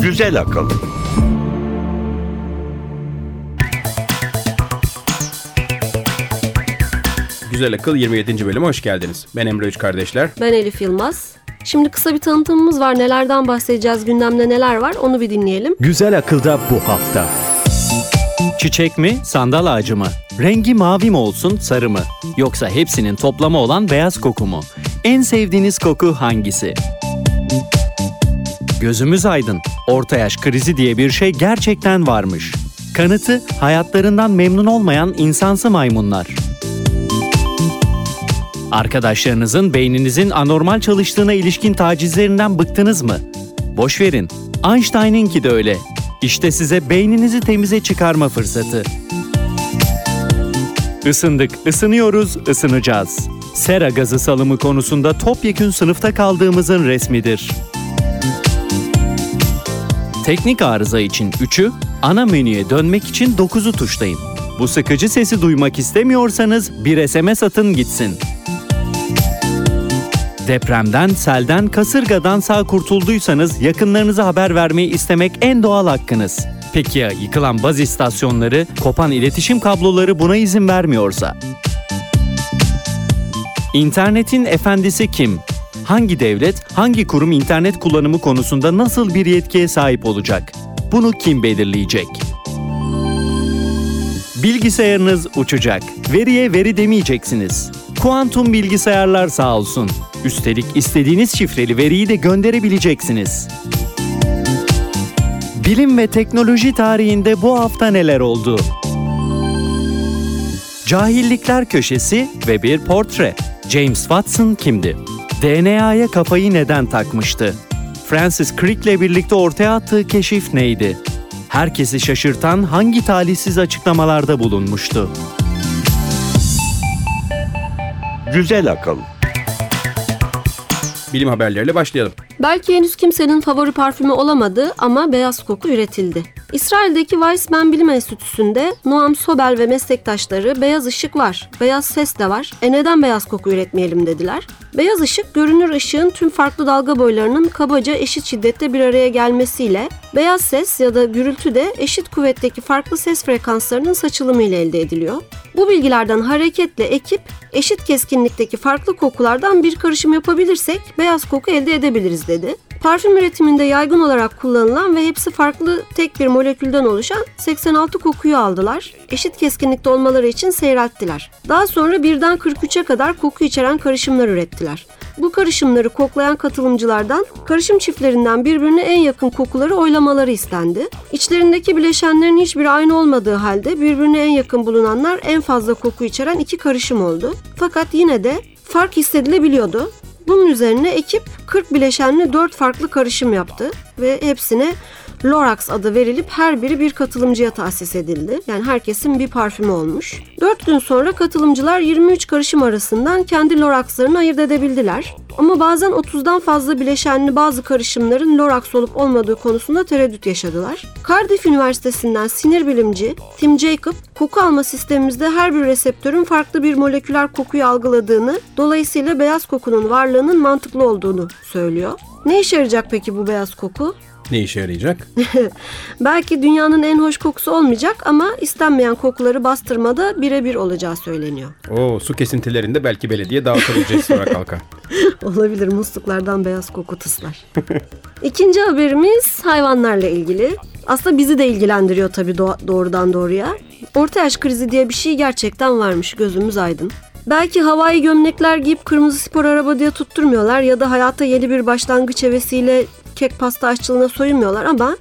Güzel akıl. Güzel Akıl 27. bölüme hoş geldiniz. Ben Emre Üç Kardeşler. Ben Elif Yılmaz. Şimdi kısa bir tanıtımımız var. Nelerden bahsedeceğiz, gündemde neler var onu bir dinleyelim. Güzel akılda bu hafta. Çiçek mi, sandal ağacı mı? Rengi mavi mi olsun, sarı mı? Yoksa hepsinin toplamı olan beyaz koku mu? En sevdiğiniz koku hangisi? Gözümüz aydın. Orta yaş krizi diye bir şey gerçekten varmış. Kanıtı hayatlarından memnun olmayan insansı maymunlar. Arkadaşlarınızın beyninizin anormal çalıştığına ilişkin tacizlerinden bıktınız mı? Boş verin. Einstein'inki de öyle. İşte size beyninizi temize çıkarma fırsatı. Isındık, ısınıyoruz, ısınacağız. Sera gazı salımı konusunda topyekün sınıfta kaldığımızın resmidir. Teknik arıza için 3'ü, ana menüye dönmek için 9'u tuşlayın. Bu sıkıcı sesi duymak istemiyorsanız bir SMS atın gitsin. Depremden, selden, kasırgadan sağ kurtulduysanız yakınlarınıza haber vermeyi istemek en doğal hakkınız. Peki ya yıkılan baz istasyonları, kopan iletişim kabloları buna izin vermiyorsa? İnternetin efendisi kim? Hangi devlet, hangi kurum internet kullanımı konusunda nasıl bir yetkiye sahip olacak? Bunu kim belirleyecek? Bilgisayarınız uçacak. Veriye veri demeyeceksiniz. Kuantum bilgisayarlar sağ olsun. Üstelik istediğiniz şifreli veriyi de gönderebileceksiniz. Bilim ve teknoloji tarihinde bu hafta neler oldu? Cahillikler Köşesi ve bir portre. James Watson kimdi? DNA'ya kafayı neden takmıştı? Francis Crick'le birlikte ortaya attığı keşif neydi? Herkesi şaşırtan hangi talihsiz açıklamalarda bulunmuştu? Güzel akıl. Bilim haberleriyle başlayalım. Belki henüz kimsenin favori parfümü olamadı ama beyaz koku üretildi. İsrail'deki Weizmann Bilim Enstitüsü'nde Noam Sobel ve meslektaşları beyaz ışık var, beyaz ses de var. E neden beyaz koku üretmeyelim dediler. Beyaz ışık görünür ışığın tüm farklı dalga boylarının kabaca eşit şiddette bir araya gelmesiyle beyaz ses ya da gürültü de eşit kuvvetteki farklı ses frekanslarının saçılımı ile elde ediliyor. Bu bilgilerden hareketle ekip eşit keskinlikteki farklı kokulardan bir karışım yapabilirsek beyaz koku elde edebiliriz dedi. Parfüm üretiminde yaygın olarak kullanılan ve hepsi farklı tek bir molekülden oluşan 86 kokuyu aldılar. Eşit keskinlikte olmaları için seyrelttiler. Daha sonra birden 43'e kadar koku içeren karışımlar ürettiler. Bu karışımları koklayan katılımcılardan karışım çiftlerinden birbirine en yakın kokuları oylamaları istendi. İçlerindeki bileşenlerin hiçbiri aynı olmadığı halde birbirine en yakın bulunanlar en fazla koku içeren iki karışım oldu. Fakat yine de fark hissedilebiliyordu. Bunun üzerine ekip 40 bileşenli 4 farklı karışım yaptı ve hepsine Lorax adı verilip her biri bir katılımcıya tahsis edildi. Yani herkesin bir parfümü olmuş. 4 gün sonra katılımcılar 23 karışım arasından kendi Lorax'larını ayırt edebildiler. Ama bazen 30'dan fazla bileşenli bazı karışımların Lorax olup olmadığı konusunda tereddüt yaşadılar. Cardiff Üniversitesi'nden sinir bilimci Tim Jacob, koku alma sistemimizde her bir reseptörün farklı bir moleküler kokuyu algıladığını, dolayısıyla beyaz kokunun varlığının mantıklı olduğunu söylüyor. Ne işe yarayacak peki bu beyaz koku? Ne işe yarayacak? Belki dünyanın en hoş kokusu olmayacak ama istenmeyen kokuları bastırmada birebir olacağı söyleniyor. Oo, su kesintilerinde belki belediye dağıtabilecek sonra kalka. Olabilir musluklardan beyaz koku tıslar. İkinci haberimiz hayvanlarla ilgili. Aslında bizi de ilgilendiriyor tabii do- doğrudan doğruya. Orta yaş krizi diye bir şey gerçekten varmış gözümüz aydın. Belki havai gömlekler giyip kırmızı spor araba diye tutturmuyorlar ya da hayata yeni bir başlangıç hevesiyle kek pasta aşçılığına soyunmuyorlar ama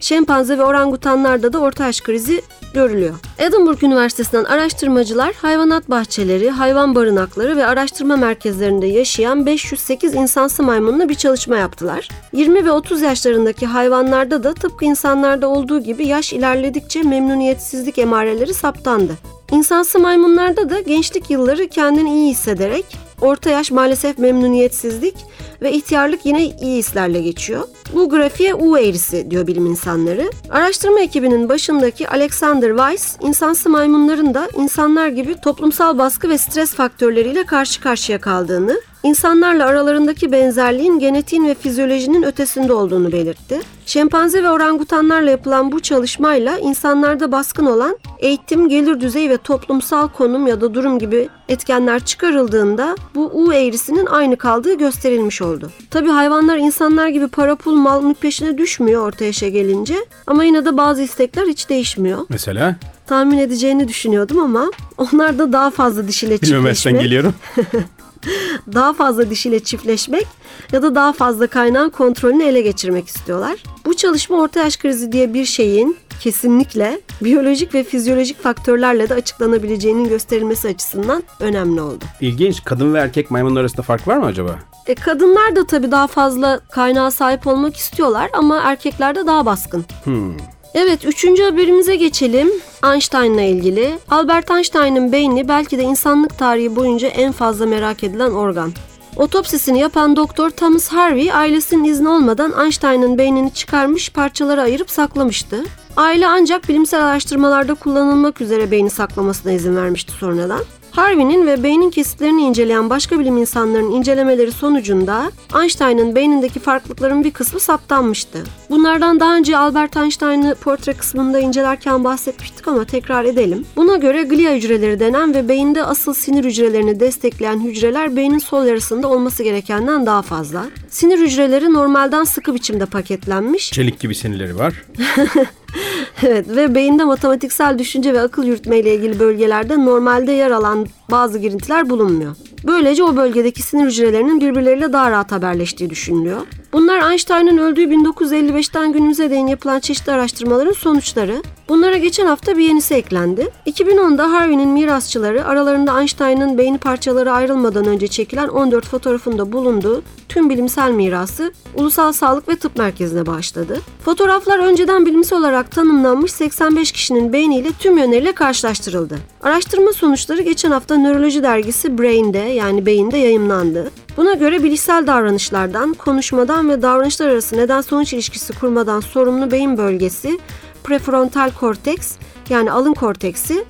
şempanze ve orangutanlarda da orta yaş krizi görülüyor. Edinburgh Üniversitesi'nden araştırmacılar hayvanat bahçeleri, hayvan barınakları ve araştırma merkezlerinde yaşayan 508 insansı maymunla bir çalışma yaptılar. 20 ve 30 yaşlarındaki hayvanlarda da tıpkı insanlarda olduğu gibi yaş ilerledikçe memnuniyetsizlik emareleri saptandı. İnsansı maymunlarda da gençlik yılları kendini iyi hissederek orta yaş maalesef memnuniyetsizlik ve ihtiyarlık yine iyi hislerle geçiyor. Bu grafiğe U eğrisi diyor bilim insanları. Araştırma ekibinin başındaki Alexander Weiss, insansı maymunların da insanlar gibi toplumsal baskı ve stres faktörleriyle karşı karşıya kaldığını, insanlarla aralarındaki benzerliğin genetiğin ve fizyolojinin ötesinde olduğunu belirtti. Şempanze ve orangutanlarla yapılan bu çalışmayla insanlarda baskın olan eğitim, gelir düzeyi ve toplumsal konum ya da durum gibi etkenler çıkarıldığında bu U eğrisinin aynı kaldığı gösterilmiş oldu. Tabi hayvanlar insanlar gibi para pul mal mülk peşine düşmüyor orta yaşa gelince ama yine de bazı istekler hiç değişmiyor. Mesela Tahmin edeceğini düşünüyordum ama onlar da daha fazla dişiyle çiftleşmek geliyorum. daha fazla dişiyle çiftleşmek ya da daha fazla kaynağın kontrolünü ele geçirmek istiyorlar. Bu çalışma orta yaş krizi diye bir şeyin kesinlikle biyolojik ve fizyolojik faktörlerle de açıklanabileceğinin gösterilmesi açısından önemli oldu. İlginç. Kadın ve erkek maymunlar arasında fark var mı acaba? E, kadınlar da tabii daha fazla kaynağa sahip olmak istiyorlar ama erkekler de daha baskın. Hmm. Evet, üçüncü haberimize geçelim. Einstein'la ilgili. Albert Einstein'ın beyni belki de insanlık tarihi boyunca en fazla merak edilen organ. Otopsisini yapan doktor Thomas Harvey ailesinin izni olmadan Einstein'ın beynini çıkarmış parçalara ayırıp saklamıştı. Aile ancak bilimsel araştırmalarda kullanılmak üzere beyni saklamasına izin vermişti sonradan. Harvey'nin ve beynin kesitlerini inceleyen başka bilim insanlarının incelemeleri sonucunda Einstein'ın beynindeki farklılıkların bir kısmı saptanmıştı. Bunlardan daha önce Albert Einstein'ı portre kısmında incelerken bahsetmiştik ama tekrar edelim. Buna göre glia hücreleri denen ve beyinde asıl sinir hücrelerini destekleyen hücreler beynin sol yarısında olması gerekenden daha fazla. Sinir hücreleri normalden sıkı biçimde paketlenmiş Çelik gibi sinirleri var. Evet ve beyinde matematiksel düşünce ve akıl yürütme ile ilgili bölgelerde normalde yer alan bazı girintiler bulunmuyor. Böylece o bölgedeki sinir hücrelerinin birbirleriyle daha rahat haberleştiği düşünülüyor. Bunlar Einstein'ın öldüğü 1955'ten günümüze değin yapılan çeşitli araştırmaların sonuçları. Bunlara geçen hafta bir yenisi eklendi. 2010'da Harvey'nin mirasçıları aralarında Einstein'ın beyni parçaları ayrılmadan önce çekilen 14 fotoğrafında bulunduğu tüm bilimsel mirası Ulusal Sağlık ve Tıp Merkezi'ne bağışladı. Fotoğraflar önceden bilimsel olarak tanımlanmış 85 kişinin beyniyle tüm yönleriyle karşılaştırıldı. Araştırma sonuçları geçen hafta Nöroloji dergisi Brain'de yani beyinde yayımlandı. Buna göre bilişsel davranışlardan, konuşmadan ve davranışlar arası neden-sonuç ilişkisi kurmadan sorumlu beyin bölgesi prefrontal korteks yani alın korteksi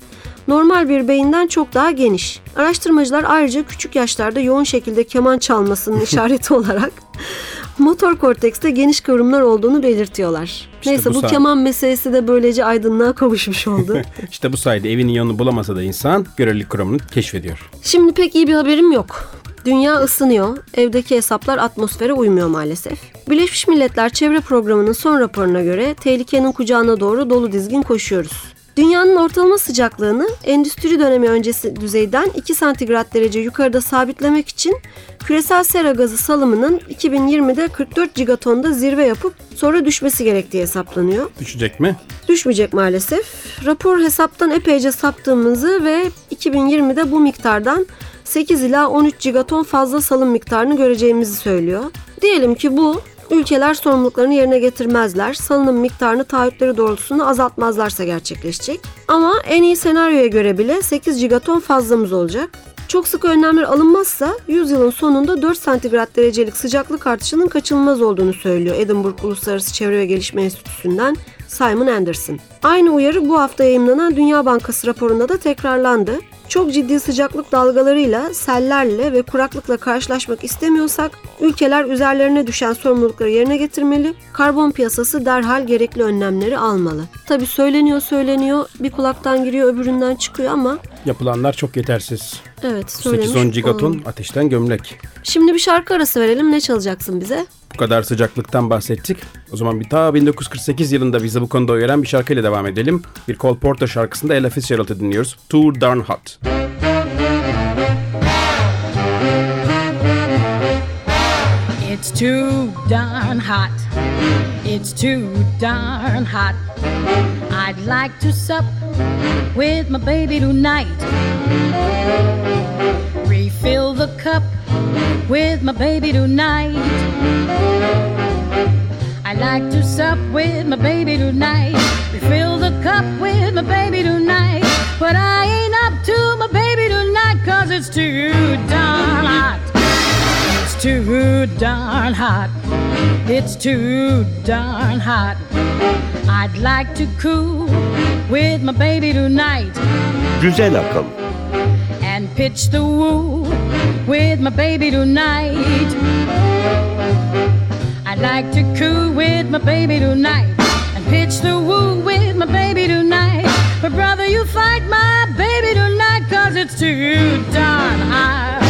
normal bir beyinden çok daha geniş. Araştırmacılar ayrıca küçük yaşlarda yoğun şekilde keman çalmasının işareti olarak motor kortekste geniş kıvrımlar olduğunu belirtiyorlar. İşte Neyse bu bu, sayede- keman meselesi de böylece aydınlığa kavuşmuş oldu. İşte bu sayede evinin yanını bulamasa da insan görelilik kuramını keşfediyor. Şimdi pek iyi bir haberim yok. Dünya ısınıyor, evdeki hesaplar atmosfere uymuyor maalesef. Birleşmiş Milletler Çevre Programı'nın son raporuna göre tehlikenin kucağına doğru dolu dizgin koşuyoruz. Dünyanın ortalama sıcaklığını endüstri dönemi öncesi düzeyden 2 santigrat derece yukarıda sabitlemek için küresel sera gazı salımının 2020'de 44 gigatonda zirve yapıp sonra düşmesi gerektiği hesaplanıyor. Düşecek mi? Düşmeyecek maalesef. Rapor hesaptan epeyce saptığımızı ve 2020'de bu miktardan 8 ila 13 gigaton fazla salım miktarını göreceğimizi söylüyor. Diyelim ki bu ülkeler sorumluluklarını yerine getirmezler, salınım miktarını taahhütleri doğrultusunda azaltmazlarsa gerçekleşecek. Ama en iyi senaryoya göre bile 8 gigaton fazlamız olacak. Çok sıkı önlemler alınmazsa 100 yılın sonunda 4 santigrat derecelik sıcaklık artışının kaçınılmaz olduğunu söylüyor Edinburgh Uluslararası Çevre ve Gelişme Enstitüsü'nden Simon Anderson. Aynı uyarı bu hafta yayımlanan Dünya Bankası raporunda da tekrarlandı. Çok ciddi sıcaklık dalgalarıyla, sellerle ve kuraklıkla karşılaşmak istemiyorsak ülkeler üzerlerine düşen sorumlulukları yerine getirmeli, karbon piyasası derhal gerekli önlemleri almalı. Tabi söyleniyor söyleniyor, bir kulaktan giriyor öbüründen çıkıyor ama Yapılanlar çok yetersiz. evet söylemiş. 8-10 gigaton ateşten gömlek. Şimdi bir şarkı arası verelim. Ne çalacaksın bize? Bu kadar sıcaklıktan bahsettik. O zaman bir ta 1948 yılında bizi bu konuda uyaran bir şarkıyla devam edelim. Bir Cole Porter şarkısında Ella Fitzgerald'ı dinliyoruz. Too Darn Hot. It's too darn hot. It's too darn hot. I'd like to sup with my baby tonight. Refill the cup with my baby tonight. I like to sup with my baby tonight. Refill the cup with my baby tonight. But I ain't up to my baby tonight, cause it's too darn hot. It's too darn hot. It's too darn hot. I'd like to cool with my baby tonight Güzel akıl. Pitch the woo with my baby tonight. I'd like to coo with my baby tonight and pitch the woo with my baby tonight. But brother, you fight my baby tonight cause it's too darn hot.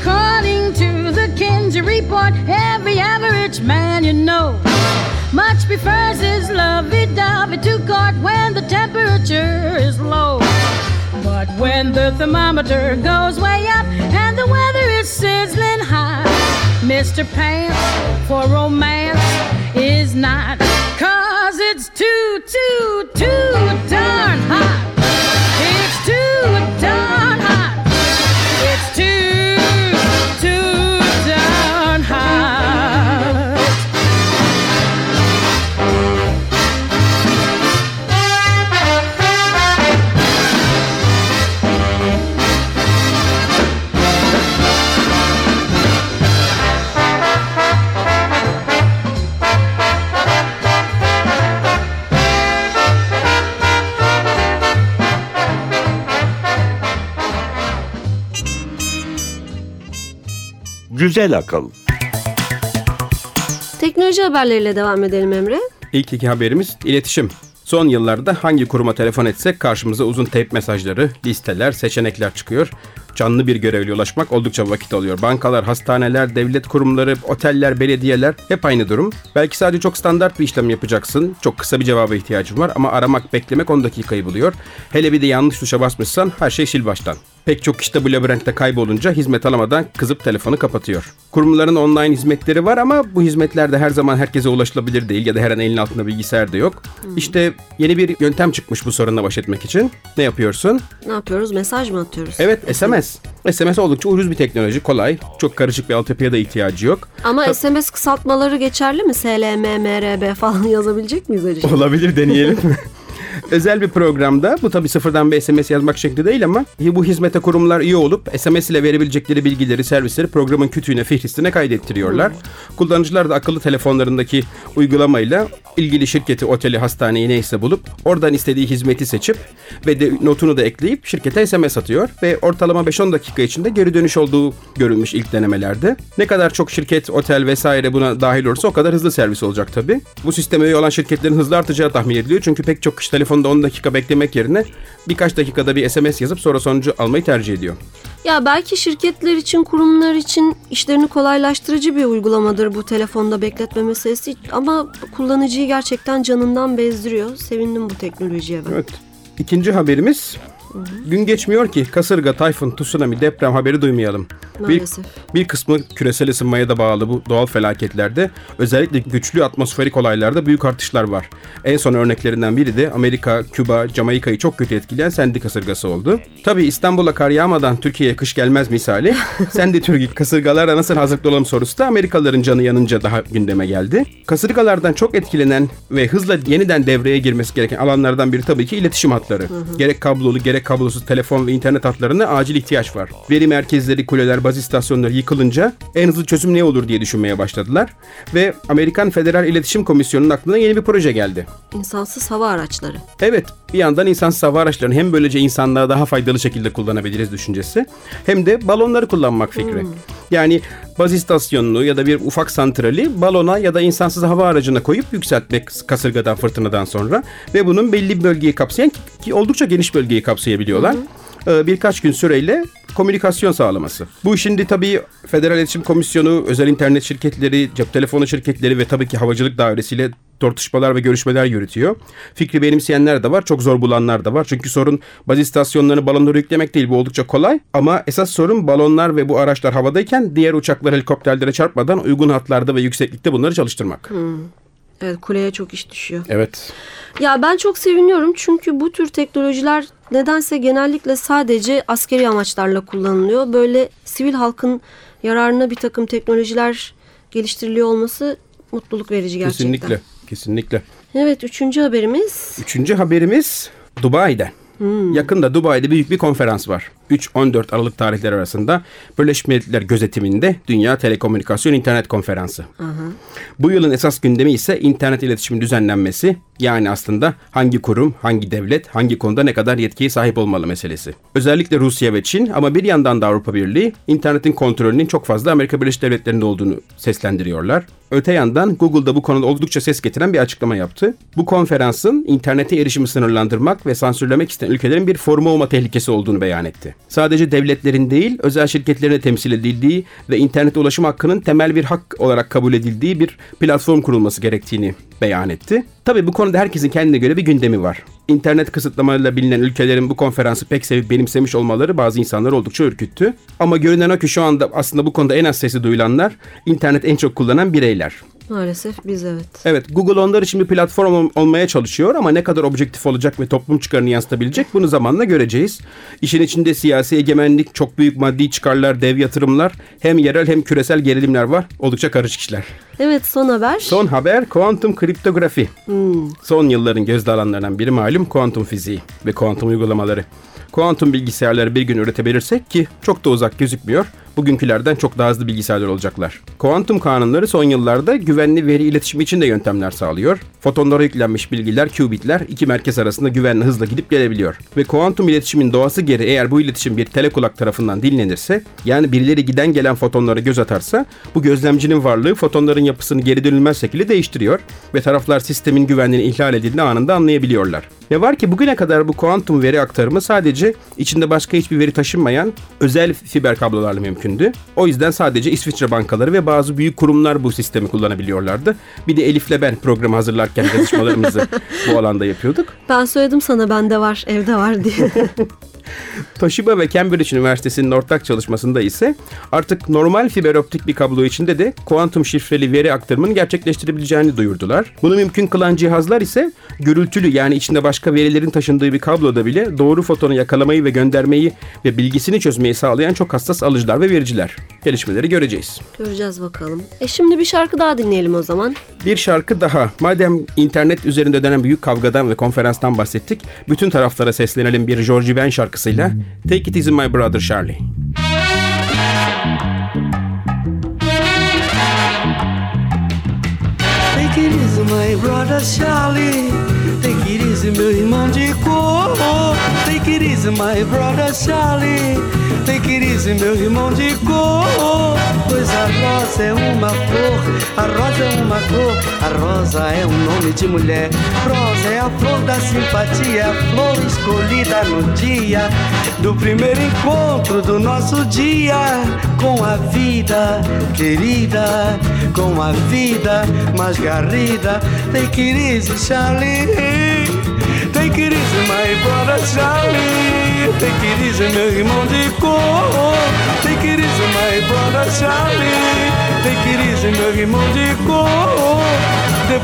According to the Kinsey report, every average man you know much prefers his lovey-dovey to court when the temperature is low. But when the thermometer goes way up and the weather is sizzling hot, Mr. Pants for romance is not. Cause it's too, too, too Güzel akıl. Teknoloji haberleriyle devam edelim Emre. İlk iki haberimiz iletişim. Son yıllarda hangi kuruma telefon etsek karşımıza uzun teyp mesajları, listeler, seçenekler çıkıyor. Canlı bir görevliye ulaşmak oldukça vakit alıyor. Bankalar, hastaneler, devlet kurumları, oteller, belediyeler hep aynı durum. Belki sadece çok standart bir işlem yapacaksın. Çok kısa bir cevaba ihtiyacın var ama aramak, beklemek 10 dakikayı buluyor. Hele bir de yanlış tuşa basmışsan her şey sil baştan. Pek çok kişi de bu labirentte kaybolunca hizmet alamadan kızıp telefonu kapatıyor. Kurumların online hizmetleri var ama bu hizmetler de her zaman herkese ulaşılabilir değil ya da her an elin altında bilgisayar da yok. İşte yeni bir yöntem çıkmış bu sorunla baş etmek için. Ne yapıyorsun? Ne yapıyoruz? Mesaj mı atıyoruz? Evet SMS. SMS oldukça ucuz bir teknoloji, kolay. Çok karışık bir altyapıya da ihtiyacı yok. Ama SMS kısaltmaları geçerli mi? SLM, MRB falan yazabilecek miyiz acaba? Olabilir deneyelim. Özel bir programda bu tabi sıfırdan bir SMS yazmak şekli değil ama bu hizmete kurumlar iyi olup SMS ile verebilecekleri bilgileri, servisleri programın kütüğüne, fihristine kaydettiriyorlar. Kullanıcılar da akıllı telefonlarındaki uygulamayla ilgili şirketi, oteli, hastaneyi neyse bulup oradan istediği hizmeti seçip ve de notunu da ekleyip şirkete SMS atıyor ve ortalama 5-10 dakika içinde geri dönüş olduğu görülmüş ilk denemelerde. Ne kadar çok şirket, otel vesaire buna dahil olursa o kadar hızlı servis olacak tabi. Bu sisteme üye olan şirketlerin hızlı artacağı tahmin ediliyor çünkü pek çok kişi telefonda 10 dakika beklemek yerine birkaç dakikada bir SMS yazıp sonra sonucu almayı tercih ediyor. Ya belki şirketler için, kurumlar için işlerini kolaylaştırıcı bir uygulamadır bu telefonda bekletme meselesi ama kullanıcıyı gerçekten canından bezdiriyor. Sevindim bu teknolojiye ben. Evet. İkinci haberimiz gün geçmiyor ki kasırga, tayfun, tsunami, deprem haberi duymayalım. Maalesef. Bir, bir kısmı küresel ısınmaya da bağlı bu doğal felaketlerde özellikle güçlü atmosferik olaylarda büyük artışlar var. En son örneklerinden biri de Amerika, Küba, Jamaika'yı çok kötü etkileyen Sandy kasırgası oldu. Tabii İstanbul'a kar yağmadan Türkiye'ye kış gelmez misali. Sandy tür kasırgalara nasıl hazırlıklı olalım sorusu da Amerikalıların canı yanınca daha gündeme geldi. Kasırgalardan çok etkilenen ve hızla yeniden devreye girmesi gereken alanlardan biri tabii ki iletişim hatları. Gerek kablolu gerek kablosuz telefon ve internet hatlarına acil ihtiyaç var. Veri merkezleri, kuleler, baz istasyonları yıkılınca en hızlı çözüm ne olur diye düşünmeye başladılar. Ve Amerikan Federal İletişim Komisyonu'nun aklına yeni bir proje geldi. İnsansız hava araçları. Evet, bir yandan insansız hava araçlarını hem böylece insanlığa daha faydalı şekilde kullanabiliriz düşüncesi hem de balonları kullanmak fikri. Yani baz istasyonunu ya da bir ufak santrali balona ya da insansız hava aracına koyup yükseltmek kasırgadan, fırtınadan sonra ve bunun belli bir bölgeyi kapsayan ki oldukça geniş bölgeyi kapsayabiliyorlar. Ee, Birkaç gün süreyle komünikasyon sağlaması. Bu şimdi tabii Federal İletişim Komisyonu, özel internet şirketleri, cep telefonu şirketleri ve tabii ki havacılık dairesiyle tartışmalar ve görüşmeler yürütüyor. Fikri benimseyenler de var, çok zor bulanlar da var. Çünkü sorun baz istasyonlarını balonlara yüklemek değil, bu oldukça kolay. Ama esas sorun balonlar ve bu araçlar havadayken diğer uçaklar helikopterlere çarpmadan uygun hatlarda ve yükseklikte bunları çalıştırmak. Evet kuleye çok iş düşüyor. Evet. Ya ben çok seviniyorum çünkü bu tür teknolojiler nedense genellikle sadece askeri amaçlarla kullanılıyor. Böyle sivil halkın yararına bir takım teknolojiler geliştiriliyor olması mutluluk verici gerçekten. Kesinlikle. Kesinlikle. Evet üçüncü haberimiz. Üçüncü haberimiz Dubai'den. Yakında Dubai'de büyük bir konferans var. 3-14 Aralık tarihleri arasında Birleşmiş Milletler gözetiminde Dünya Telekomünikasyon İnternet Konferansı. Bu yılın esas gündemi ise internet iletişimi düzenlenmesi. Yani aslında hangi kurum, hangi devlet, hangi konuda ne kadar yetkiye sahip olmalı meselesi. Özellikle Rusya ve Çin ama bir yandan da Avrupa Birliği internetin kontrolünün çok fazla Amerika Birleşik Devletleri'nde olduğunu seslendiriyorlar. Öte yandan Google'da bu konuda oldukça ses getiren bir açıklama yaptı. Bu konferansın internete erişimi sınırlandırmak ve sansürlemek isteyen ülkelerin bir forumu olma tehlikesi olduğunu beyan etti. Sadece devletlerin değil, özel şirketlerin de temsil edildiği ve internete ulaşım hakkının temel bir hak olarak kabul edildiği bir platform kurulması gerektiğini beyan etti. Tabii bu konuda herkesin kendine göre bir gündemi var. İnternet kısıtlamalarıyla bilinen ülkelerin bu konferansı pek sevip benimsemiş olmaları bazı insanları oldukça ürküttü. Ama görünen o ki şu anda aslında bu konuda en az sesi duyulanlar internet en çok kullanan bireyler. Maalesef biz evet. Evet Google onlar için bir platform ol- olmaya çalışıyor ama ne kadar objektif olacak ve toplum çıkarını yansıtabilecek bunu zamanla göreceğiz. İşin içinde siyasi egemenlik, çok büyük maddi çıkarlar, dev yatırımlar, hem yerel hem küresel gerilimler var. Oldukça karışık işler. Evet son haber. Son haber kuantum kriptografi. Son yılların gözde alanlarından biri malum kuantum fiziği ve kuantum uygulamaları. Kuantum bilgisayarları bir gün üretebilirsek ki çok da uzak gözükmüyor. Bugünkülerden çok daha hızlı bilgisayarlar olacaklar. Kuantum kanunları son yıllarda güvenli veri iletişimi için de yöntemler sağlıyor. Fotonlara yüklenmiş bilgiler, qubitler iki merkez arasında güvenli hızla gidip gelebiliyor. Ve kuantum iletişimin doğası gereği eğer bu iletişim bir telekulak tarafından dinlenirse, yani birileri giden gelen fotonlara göz atarsa, bu gözlemcinin varlığı fotonların yapısını geri dönülmez şekilde değiştiriyor ve taraflar sistemin güvenliğini ihlal edildiğini anında anlayabiliyorlar. Ne var ki bugüne kadar bu kuantum veri aktarımı sadece içinde başka hiçbir veri taşınmayan özel fiber kablolarla mümkündü. O yüzden sadece İsviçre bankaları ve bazı büyük kurumlar bu sistemi kullanabiliyorlardı. Bir de Elif'le ben programı hazırlarken yazışmalarımızı bu alanda yapıyorduk. Ben söyledim sana bende var, evde var diye. Toshiba ve Cambridge Üniversitesi'nin ortak çalışmasında ise artık normal fiber optik bir kablo içinde de kuantum şifreli veri aktarımını gerçekleştirebileceğini duyurdular. Bunu mümkün kılan cihazlar ise gürültülü yani içinde başka verilerin taşındığı bir kabloda bile doğru fotonu yakalamayı ve göndermeyi ve bilgisini çözmeyi sağlayan çok hassas alıcılar ve vericiler. Gelişmeleri göreceğiz. Göreceğiz bakalım. E şimdi bir şarkı daha dinleyelim o zaman. Bir şarkı daha. Madem internet üzerinde dönen büyük kavgadan ve konferanstan bahsettik, bütün taraflara seslenelim bir Georgie Ben şarkısıyla Take It Easy My Brother Charlie. Take it easy, my brother Charlie. Take it easy, meu irmão de cor. Take it easy, my brother Charlie. Take it easy, meu irmão de cor. Pois a rosa é uma flor, a rosa é uma cor, a rosa é um nome de mulher. Rosa é a flor da simpatia, a flor escolhida no dia do primeiro encontro do nosso dia com a vida querida, com a vida mais garrida. Take it easy, Charlie. Take it easy, my brother Charlie. Take it easy, meu irmão de cor. Take it easy, my brother Charlie. Take it meu irmão de cor.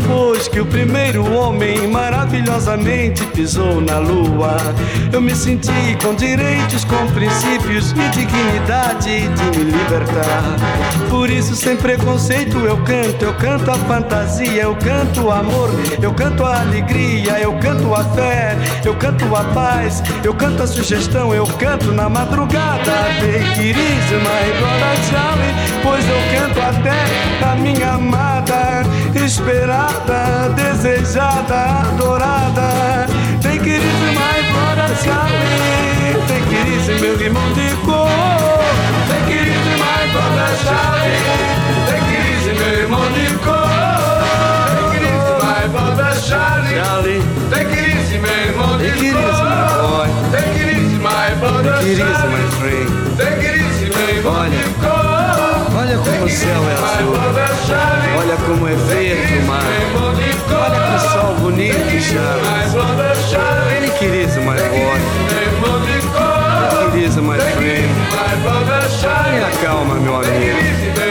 Depois que o primeiro homem maravilhosamente pisou na lua, eu me senti com direitos, com princípios e dignidade de me libertar. Por isso, sem preconceito, eu canto, eu canto a fantasia, eu canto o amor, eu canto a alegria, eu canto a fé, eu canto a paz, eu canto a sugestão, eu canto na madrugada. Pois eu canto até a minha amada, amada, desejada, adorada. Tem queríssima e flora chave, tem queríssimo meu limão de cor, tem queríssima e flora chave. é verde o. Olha que sol bonito chama. Ele queria ser mais forte. Ele queria ser mais frente. Tenha calma, meu amigo.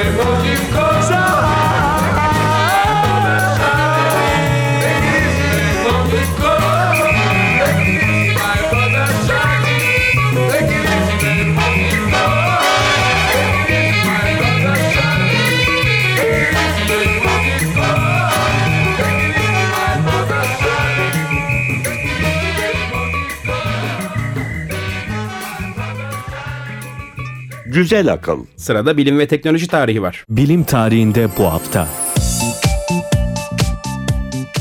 Güzel akıl. Sırada bilim ve teknoloji tarihi var. Bilim tarihinde bu hafta.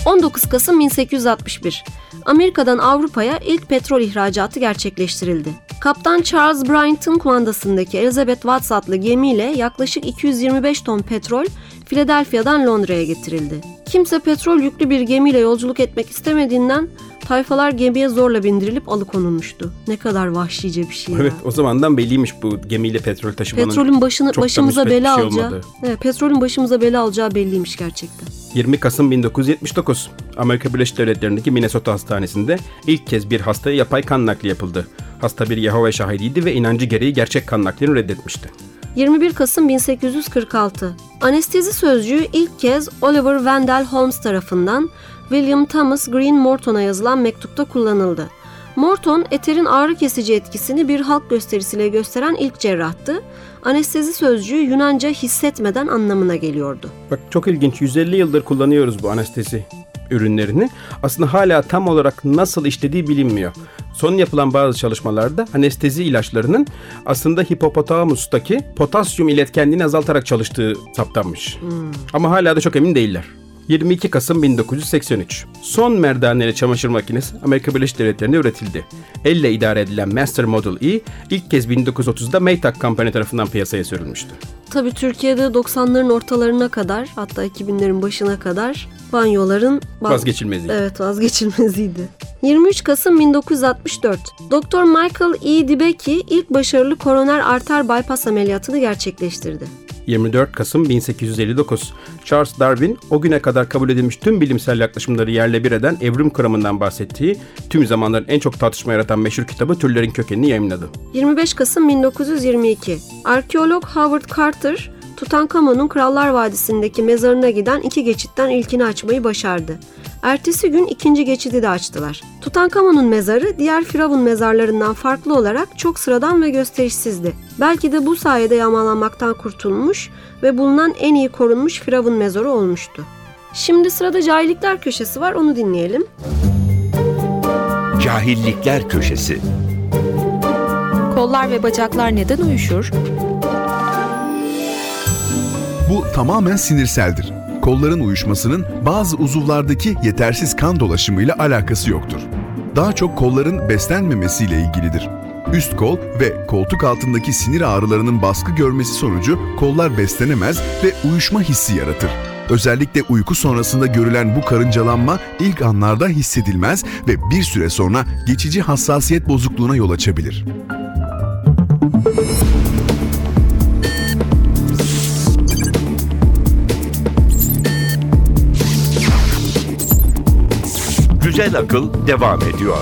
19 Kasım 1861. Amerika'dan Avrupa'ya ilk petrol ihracatı gerçekleştirildi. Kaptan Charles Bryant'ın kumandasındaki Elizabeth Watts adlı gemiyle yaklaşık 225 ton petrol Philadelphia'dan Londra'ya getirildi. Kimse petrol yüklü bir gemiyle yolculuk etmek istemediğinden tayfalar gemiye zorla bindirilip alıkonulmuştu. Ne kadar vahşice bir şey ya. Evet o zamandan belliymiş bu gemiyle petrol taşımanın. Petrolün başını çok başımıza bela şey alacağı. Evet, petrolün başımıza bela alacağı belliymiş gerçekten. 20 Kasım 1979 Amerika Birleşik Devletleri'ndeki Minnesota Hastanesi'nde ilk kez bir hastaya yapay kan nakli yapıldı. Hasta bir Yahova şahidiydi ve inancı gereği gerçek kan naklini reddetmişti. 21 Kasım 1846. Anestezi sözcüğü ilk kez Oliver Wendell Holmes tarafından William Thomas Green Morton'a yazılan mektupta kullanıldı. Morton, eterin ağrı kesici etkisini bir halk gösterisiyle gösteren ilk cerrahtı. Anestezi sözcüğü Yunanca hissetmeden anlamına geliyordu. Bak çok ilginç 150 yıldır kullanıyoruz bu anestezi ürünlerini. Aslında hala tam olarak nasıl işlediği bilinmiyor. Son yapılan bazı çalışmalarda anestezi ilaçlarının aslında hipopotamamus'taki potasyum iletkenliğini azaltarak çalıştığı saptanmış. Ama hala da çok emin değiller. 22 Kasım 1983. Son merdaneli çamaşır makinesi Amerika Birleşik Devletleri'nde üretildi. Elle idare edilen Master Model E ilk kez 1930'da Maytag Company tarafından piyasaya sürülmüştü. Tabii Türkiye'de 90'ların ortalarına kadar hatta 2000'lerin başına kadar banyoların ban- Vazgeçilmezi. Evet vazgeçilmeziydi. 23 Kasım 1964. Doktor Michael E. Dibecki ilk başarılı koroner arter bypass ameliyatını gerçekleştirdi. 24 Kasım 1859. Charles Darwin o güne kadar kabul edilmiş tüm bilimsel yaklaşımları yerle bir eden evrim kuramından bahsettiği tüm zamanların en çok tartışma yaratan meşhur kitabı Türlerin Kökenini yayımladı. 25 Kasım 1922. Arkeolog Howard Carter, Tutankamon'un Krallar Vadisi'ndeki mezarına giden iki geçitten ilkini açmayı başardı. Ertesi gün ikinci geçidi de açtılar. Tutankamon'un mezarı diğer firavun mezarlarından farklı olarak çok sıradan ve gösterişsizdi. Belki de bu sayede yağmalanmaktan kurtulmuş ve bulunan en iyi korunmuş firavun mezarı olmuştu. Şimdi sırada cahillikler köşesi var onu dinleyelim. Cahillikler köşesi. Kollar ve bacaklar neden uyuşur? Bu tamamen sinirseldir. Kolların uyuşmasının bazı uzuvlardaki yetersiz kan dolaşımıyla alakası yoktur. Daha çok kolların beslenmemesiyle ilgilidir. Üst kol ve koltuk altındaki sinir ağrılarının baskı görmesi sonucu kollar beslenemez ve uyuşma hissi yaratır. Özellikle uyku sonrasında görülen bu karıncalanma ilk anlarda hissedilmez ve bir süre sonra geçici hassasiyet bozukluğuna yol açabilir. Güzel akıl devam ediyor.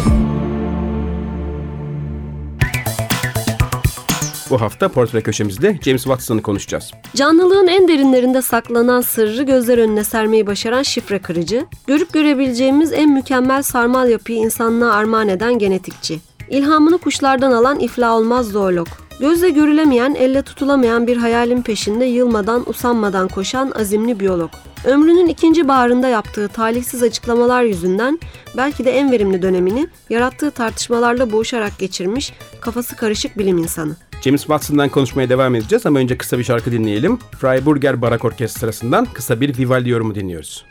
Bu hafta portre köşemizde James Watson'ı konuşacağız. Canlılığın en derinlerinde saklanan sırrı gözler önüne sermeyi başaran şifre kırıcı, görüp görebileceğimiz en mükemmel sarmal yapıyı insanlığa armağan eden genetikçi. İlhamını kuşlardan alan iflah olmaz zoolog. Gözle görülemeyen, elle tutulamayan bir hayalin peşinde yılmadan, usanmadan koşan azimli biyolog. Ömrünün ikinci baharında yaptığı talihsiz açıklamalar yüzünden belki de en verimli dönemini yarattığı tartışmalarla boğuşarak geçirmiş, kafası karışık bilim insanı. James Watson'dan konuşmaya devam edeceğiz ama önce kısa bir şarkı dinleyelim. Freiburger Barak Orkestrası'ndan kısa bir Vivaldi yorumu dinliyoruz.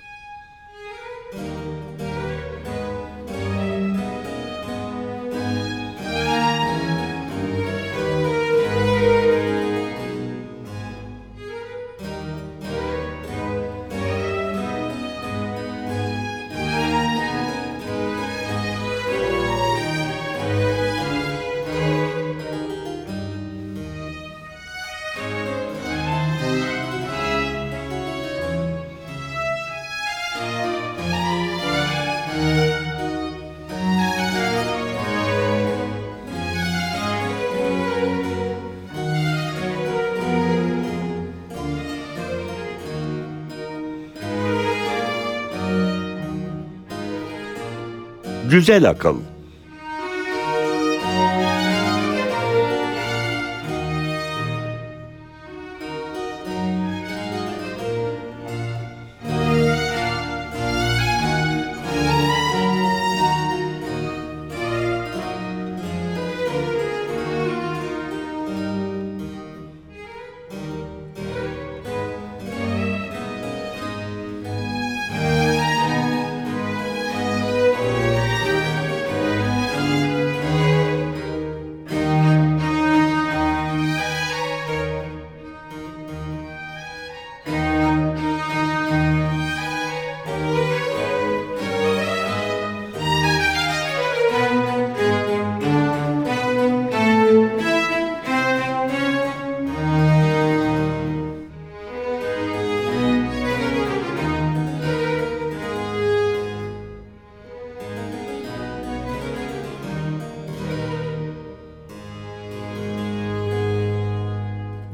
Güzel akıl.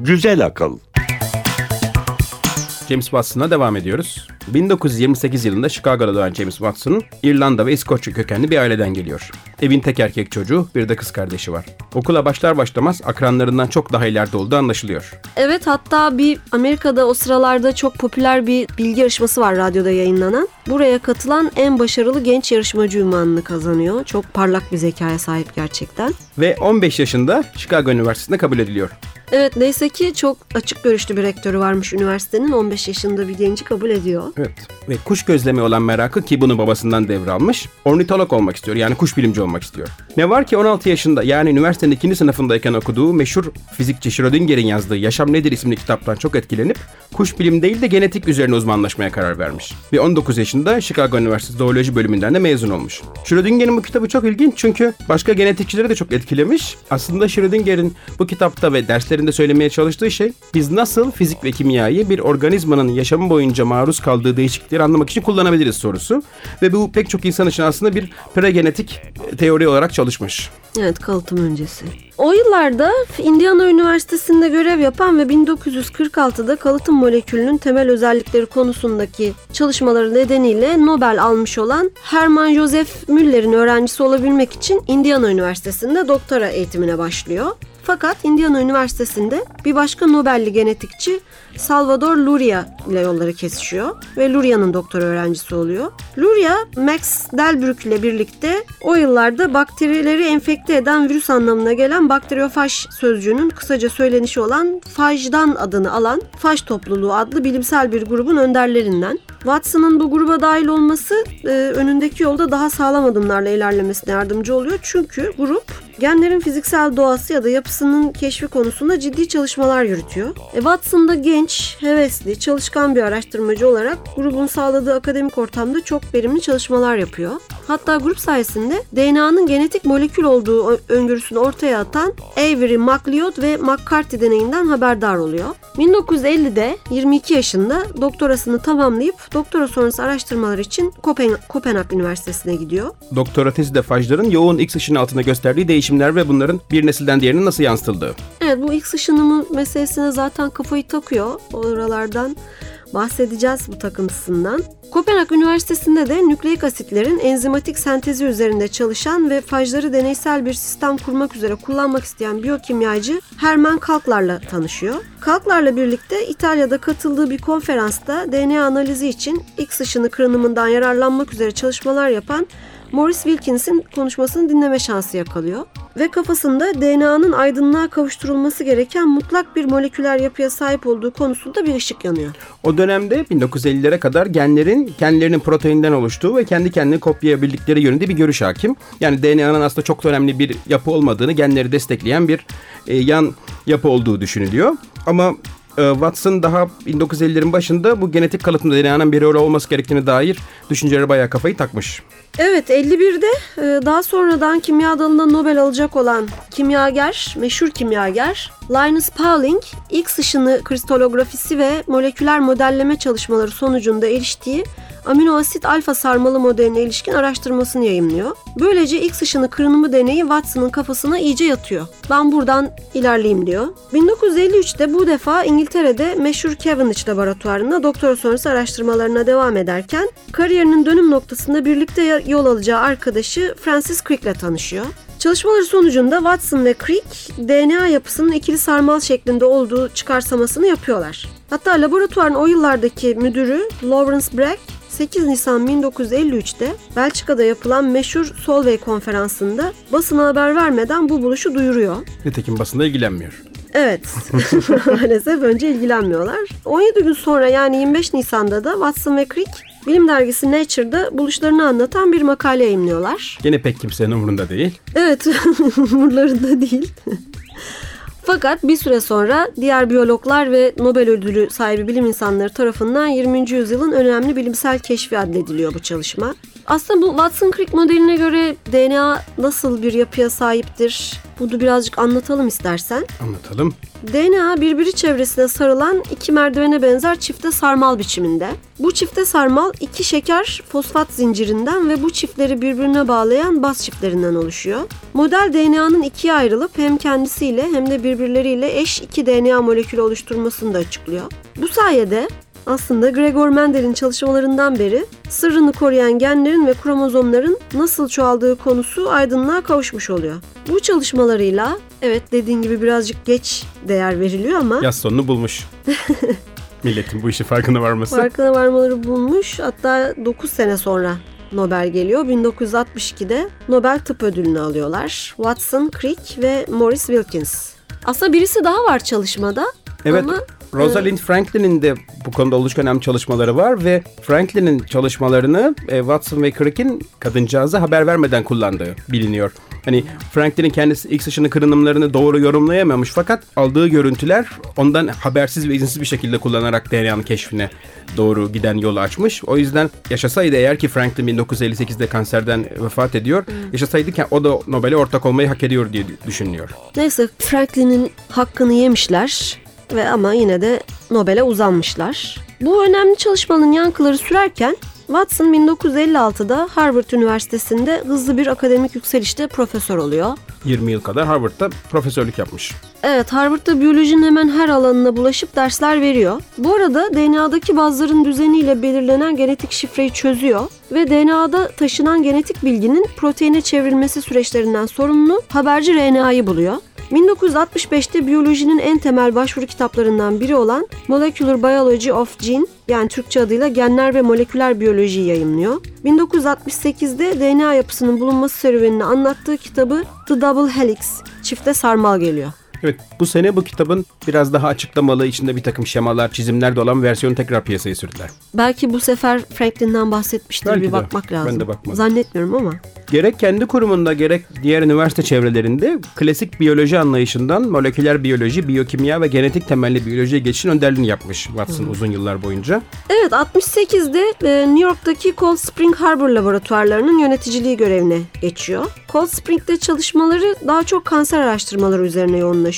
Güzel akıl. James Watson'a devam ediyoruz. 1928 yılında Chicago'da doğan James Watson, İrlanda ve İskoçya kökenli bir aileden geliyor. Evin tek erkek çocuğu, bir de kız kardeşi var. Okula başlar başlamaz akranlarından çok daha ileride olduğu anlaşılıyor. Evet hatta bir Amerika'da o sıralarda çok popüler bir bilgi yarışması var radyoda yayınlanan. Buraya katılan en başarılı genç yarışmacı ünvanını kazanıyor. Çok parlak bir zekaya sahip gerçekten. Ve 15 yaşında Chicago Üniversitesi'ne kabul ediliyor. Evet neyse ki çok açık görüşlü bir rektörü varmış üniversitenin 15 yaşında bir genci kabul ediyor. Evet. Ve kuş gözlemi olan merakı ki bunu babasından devralmış. Ornitolog olmak istiyor yani kuş bilimci olmak istiyor. Ne var ki 16 yaşında yani üniversitenin ikinci sınıfındayken okuduğu meşhur fizikçi Schrödinger'in yazdığı Yaşam Nedir isimli kitaptan çok etkilenip kuş bilim değil de genetik üzerine uzmanlaşmaya karar vermiş. Ve 19 yaşında Chicago Üniversitesi Zooloji bölümünden de mezun olmuş. Schrödinger'in bu kitabı çok ilginç çünkü başka genetikçileri de çok etkilemiş. Aslında Schrödinger'in bu kitapta ve derslerinde söylemeye çalıştığı şey biz nasıl fizik ve kimyayı bir organizmanın yaşamı boyunca maruz kaldığı değişiklikleri anlamak için kullanabiliriz sorusu. Ve bu pek çok insan için aslında bir pregenetik teori olarak çalışmış. Evet kalıtım öncesi. O yıllarda Indiana Üniversitesi'nde görev yapan ve 1946'da kalıtım molekülünün temel özellikleri konusundaki çalışmaları nedeniyle Nobel almış olan Hermann Joseph Müller'in öğrencisi olabilmek için Indiana Üniversitesi'nde doktora eğitimine başlıyor. Fakat Indiana Üniversitesi'nde bir başka Nobelli genetikçi Salvador Luria ile yolları kesişiyor ve Luria'nın doktora öğrencisi oluyor. Luria, Max Delbrück ile birlikte o yıllarda bakterileri enfekte eden virüs anlamına gelen bakteriyofaj sözcüğünün kısaca söylenişi olan fajdan adını alan faj topluluğu adlı bilimsel bir grubun önderlerinden. Watson'ın bu gruba dahil olması e, önündeki yolda daha sağlam adımlarla ilerlemesine yardımcı oluyor. Çünkü grup genlerin fiziksel doğası ya da yapısının keşfi konusunda ciddi çalışmalar yürütüyor. E, Watson da genç, hevesli, çalışkan bir araştırmacı olarak grubun sağladığı akademik ortamda çok verimli çalışmalar yapıyor. Hatta grup sayesinde DNA'nın genetik molekül olduğu öngörüsünü ortaya atan Avery, MacLeod ve McCarthy deneyinden haberdar oluyor. 1950'de 22 yaşında doktorasını tamamlayıp doktora sonrası araştırmalar için Kopen Kopenhag Üniversitesi'ne gidiyor. Doktora tezi de fajların yoğun X ışını altında gösterdiği değişimler ve bunların bir nesilden diğerine nasıl yansıtıldığı. Evet bu X ışınımı meselesine zaten kafayı takıyor. Oralardan bahsedeceğiz bu takıntısından. Kopenhag Üniversitesi'nde de nükleik asitlerin enzimatik sentezi üzerinde çalışan ve fajları deneysel bir sistem kurmak üzere kullanmak isteyen biyokimyacı Hermann Kalklar'la tanışıyor. Kalklar'la birlikte İtalya'da katıldığı bir konferansta DNA analizi için X ışını kırınımından yararlanmak üzere çalışmalar yapan Morris Wilkins'in konuşmasını dinleme şansı yakalıyor. Ve kafasında DNA'nın aydınlığa kavuşturulması gereken mutlak bir moleküler yapıya sahip olduğu konusunda bir ışık yanıyor. O dönemde 1950'lere kadar genlerin kendilerinin proteinden oluştuğu ve kendi kendini kopyalayabildikleri yönünde bir görüş hakim. Yani DNA'nın aslında çok önemli bir yapı olmadığını, genleri destekleyen bir e, yan yapı olduğu düşünülüyor. Ama e, Watson daha 1950'lerin başında bu genetik kalıtımda DNA'nın bir rol olması gerektiğine dair düşüncelere bayağı kafayı takmış. Evet 51'de e, daha sonradan kimya dalında Nobel alacak olan kimyager, meşhur kimyager Linus Pauling X ışını kristalografisi ve moleküler modelleme çalışmaları sonucunda eriştiği amino asit alfa sarmalı modeline ilişkin araştırmasını yayımlıyor. Böylece X ışını kırınımı deneyi Watson'ın kafasına iyice yatıyor. Ben buradan ilerleyeyim diyor. 1953'te bu defa İngiltere'de meşhur Cavendish laboratuvarında doktora sonrası araştırmalarına devam ederken kariyerinin dönüm noktasında birlikte yol alacağı arkadaşı Francis Crick'le tanışıyor. Çalışmaları sonucunda Watson ve Crick DNA yapısının ikili sarmal şeklinde olduğu çıkarsamasını yapıyorlar. Hatta laboratuvarın o yıllardaki müdürü Lawrence Bragg 8 Nisan 1953'te Belçika'da yapılan meşhur Solvay konferansında basına haber vermeden bu buluşu duyuruyor. Nitekim basında ilgilenmiyor. Evet. Maalesef önce ilgilenmiyorlar. 17 gün sonra yani 25 Nisan'da da Watson ve Crick Bilim dergisi Nature'da buluşlarını anlatan bir makale yayınlıyorlar. Gene pek kimsenin umurunda değil. Evet, umurlarında değil. Fakat bir süre sonra diğer biyologlar ve Nobel ödülü sahibi bilim insanları tarafından 20. yüzyılın önemli bilimsel keşfi adlediliyor bu çalışma. Aslında bu Watson-Crick modeline göre DNA nasıl bir yapıya sahiptir? Bunu birazcık anlatalım istersen. Anlatalım. DNA birbiri çevresine sarılan iki merdivene benzer çifte sarmal biçiminde. Bu çifte sarmal iki şeker fosfat zincirinden ve bu çiftleri birbirine bağlayan baz çiftlerinden oluşuyor. Model DNA'nın ikiye ayrılıp hem kendisiyle hem de birbirleriyle eş iki DNA molekülü oluşturmasını da açıklıyor. Bu sayede aslında Gregor Mendel'in çalışmalarından beri sırrını koruyan genlerin ve kromozomların nasıl çoğaldığı konusu aydınlığa kavuşmuş oluyor. Bu çalışmalarıyla evet dediğin gibi birazcık geç değer veriliyor ama Yaz sonunu bulmuş. Milletin bu işi farkına varması. farkına varmaları bulmuş. Hatta 9 sene sonra Nobel geliyor. 1962'de Nobel Tıp Ödülünü alıyorlar. Watson, Crick ve Morris Wilkins. Aslında birisi daha var çalışmada. Evet. Ama Rosalind Franklin'in de bu konuda oldukça önemli çalışmaları var ve Franklin'in çalışmalarını e, Watson ve Crick'in kadıncağıza haber vermeden kullandığı biliniyor. Hani Franklin'in kendisi X ışını kırınımlarını doğru yorumlayamamış fakat aldığı görüntüler ondan habersiz ve izinsiz bir şekilde kullanarak DNA'nın keşfine doğru giden yolu açmış. O yüzden yaşasaydı eğer ki Franklin 1958'de kanserden vefat ediyor. Yaşasaydı ki o da Nobel'e ortak olmayı hak ediyor diye düşünüyor. neyse Franklin'in hakkını yemişler ve ama yine de Nobel'e uzanmışlar. Bu önemli çalışmanın yankıları sürerken Watson 1956'da Harvard Üniversitesi'nde hızlı bir akademik yükselişte profesör oluyor. 20 yıl kadar Harvard'da profesörlük yapmış. Evet, Harvard'da biyolojinin hemen her alanına bulaşıp dersler veriyor. Bu arada DNA'daki bazların düzeniyle belirlenen genetik şifreyi çözüyor ve DNA'da taşınan genetik bilginin proteine çevrilmesi süreçlerinden sorumlu haberci RNA'yı buluyor. 1965'te biyolojinin en temel başvuru kitaplarından biri olan Molecular Biology of Gene yani Türkçe adıyla Genler ve Moleküler Biyolojiyi yayımlıyor. 1968'de DNA yapısının bulunması serüvenini anlattığı kitabı The Double Helix, çifte sarmal geliyor. Evet bu sene bu kitabın biraz daha açıklamalı içinde bir takım şemalar, çizimler de olan versiyonu tekrar piyasaya sürdüler. Belki bu sefer Franklin'den bahsetmiştir Belki bir de. bakmak Ben lazım. de bakmadım. Zannetmiyorum ama. Gerek kendi kurumunda gerek diğer üniversite çevrelerinde klasik biyoloji anlayışından moleküler biyoloji, biyokimya ve genetik temelli biyolojiye geçişin önderliğini yapmış Watson uzun yıllar boyunca. Evet 68'de e, New York'taki Cold Spring Harbor laboratuvarlarının yöneticiliği görevine geçiyor. Cold Spring'de çalışmaları daha çok kanser araştırmaları üzerine yoğunlaşıyor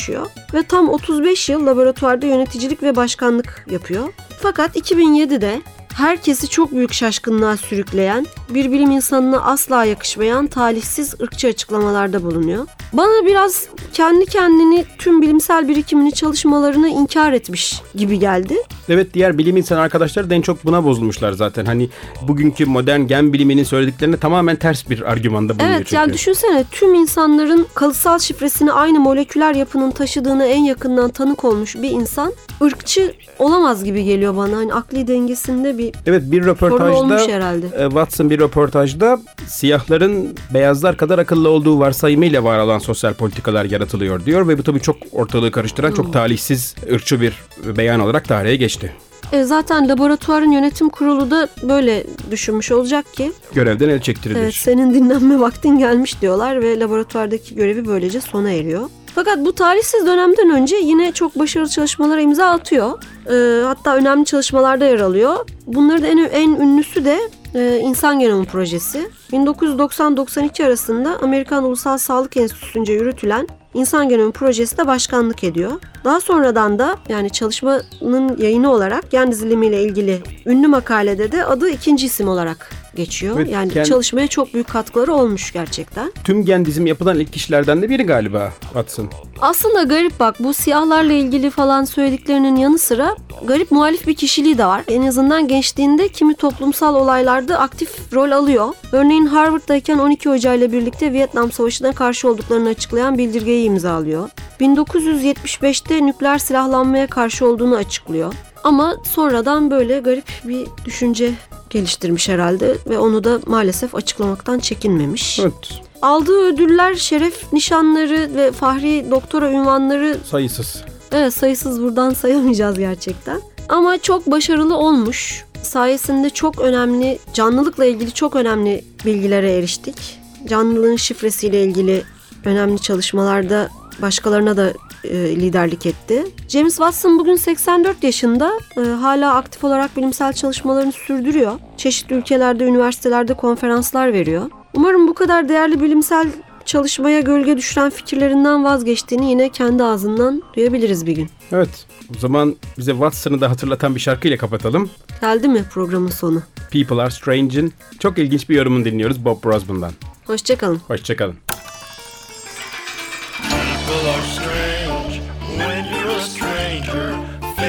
ve tam 35 yıl laboratuvarda yöneticilik ve başkanlık yapıyor. Fakat 2007'de herkesi çok büyük şaşkınlığa sürükleyen, bir bilim insanına asla yakışmayan talihsiz ırkçı açıklamalarda bulunuyor. Bana biraz kendi kendini tüm bilimsel birikimini çalışmalarını inkar etmiş gibi geldi. Evet diğer bilim insanı arkadaşlar da en çok buna bozulmuşlar zaten. Hani bugünkü modern gen biliminin söylediklerine tamamen ters bir argümanda bulunuyor Evet çünkü. yani düşünsene tüm insanların kalıtsal şifresini aynı moleküler yapının taşıdığına en yakından tanık olmuş bir insan ırkçı olamaz gibi geliyor bana. Hani akli dengesinde bir Evet bir sorun olmuş röportajda herhalde. e, Watson bir röportajda siyahların beyazlar kadar akıllı olduğu varsayımıyla var olan sosyal politikalar yaratılıyor diyor ve bu tabii çok ortalığı karıştıran Hmm. çok talihsiz ırkçı bir beyan olarak tarihe geçti. E, zaten laboratuvarın yönetim kurulu da böyle düşünmüş olacak ki Görevden el çektirilir. evet senin dinlenme vaktin gelmiş diyorlar ve laboratuvardaki görevi böylece sona eriyor. Fakat bu talihsiz dönemden önce yine çok başarılı çalışmalara imza atıyor. E, hatta önemli çalışmalarda yer alıyor. Bunların en, en ünlüsü de e, İnsan Genomu Projesi. 1990-92 arasında Amerikan Ulusal Sağlık Enstitüsü'nce yürütülen İnsan Genomu Projesi'de başkanlık ediyor. Daha sonradan da yani çalışmanın yayını olarak gen dizilimiyle ilgili ünlü makalede de adı ikinci isim olarak geçiyor. Evet, yani gen- çalışmaya çok büyük katkıları olmuş gerçekten. Tüm gen dizimi yapılan ilk kişilerden de biri galiba Watson. Aslında garip bak bu siyahlarla ilgili falan söylediklerinin yanı sıra garip muhalif bir kişiliği de var. En azından gençliğinde kimi toplumsal olaylarda aktif rol alıyor. Örneğin Harvard'dayken 12 Hoca ile birlikte Vietnam Savaşı'na karşı olduklarını açıklayan bildirgeyi imzalıyor. 1975'te nükleer silahlanmaya karşı olduğunu açıklıyor. Ama sonradan böyle garip bir düşünce geliştirmiş herhalde ve onu da maalesef açıklamaktan çekinmemiş. Evet Aldığı ödüller, şeref nişanları ve fahri doktora ünvanları sayısız. evet, sayısız buradan sayamayacağız gerçekten. Ama çok başarılı olmuş. Sayesinde çok önemli, canlılıkla ilgili çok önemli bilgilere eriştik. Canlılığın şifresiyle ilgili önemli çalışmalarda başkalarına da liderlik etti. James Watson bugün 84 yaşında e, hala aktif olarak bilimsel çalışmalarını sürdürüyor. Çeşitli ülkelerde, üniversitelerde konferanslar veriyor. Umarım bu kadar değerli bilimsel çalışmaya gölge düşüren fikirlerinden vazgeçtiğini yine kendi ağzından duyabiliriz bir gün. Evet. O zaman bize Watson'ı da hatırlatan bir şarkıyla kapatalım. Geldi mi programın sonu? People Are Strange'in çok ilginç bir yorumunu dinliyoruz Bob Brosman'dan. Hoşçakalın. Hoşçakalın.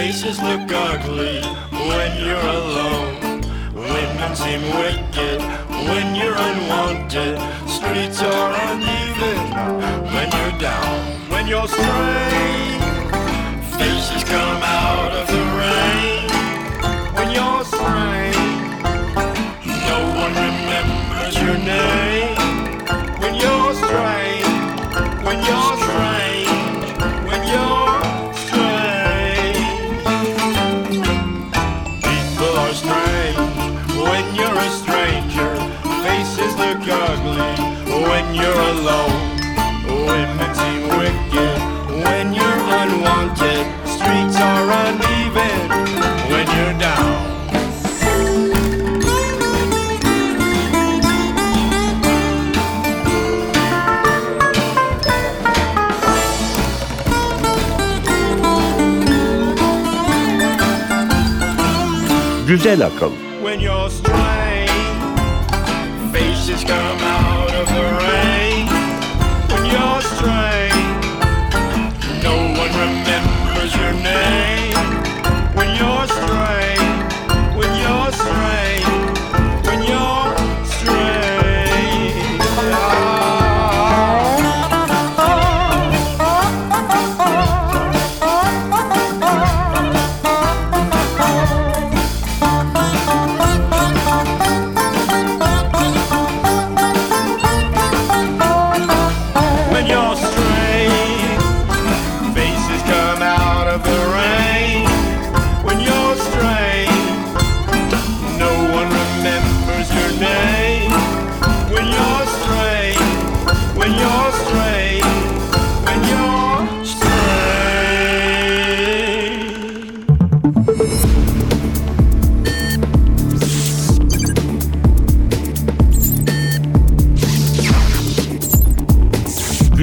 Faces look ugly when you're alone. Women seem wicked when you're unwanted. Streets are uneven when you're down. When you're strange, faces come out of the rain. When you're strange, no one remembers your name. When you're alone. Women seem wicked when you're unwanted. Streets are uneven when you're down. Güzel akıl, when you're strange. Faces come out of the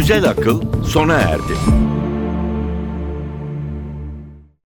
güzel akıl sona erdi.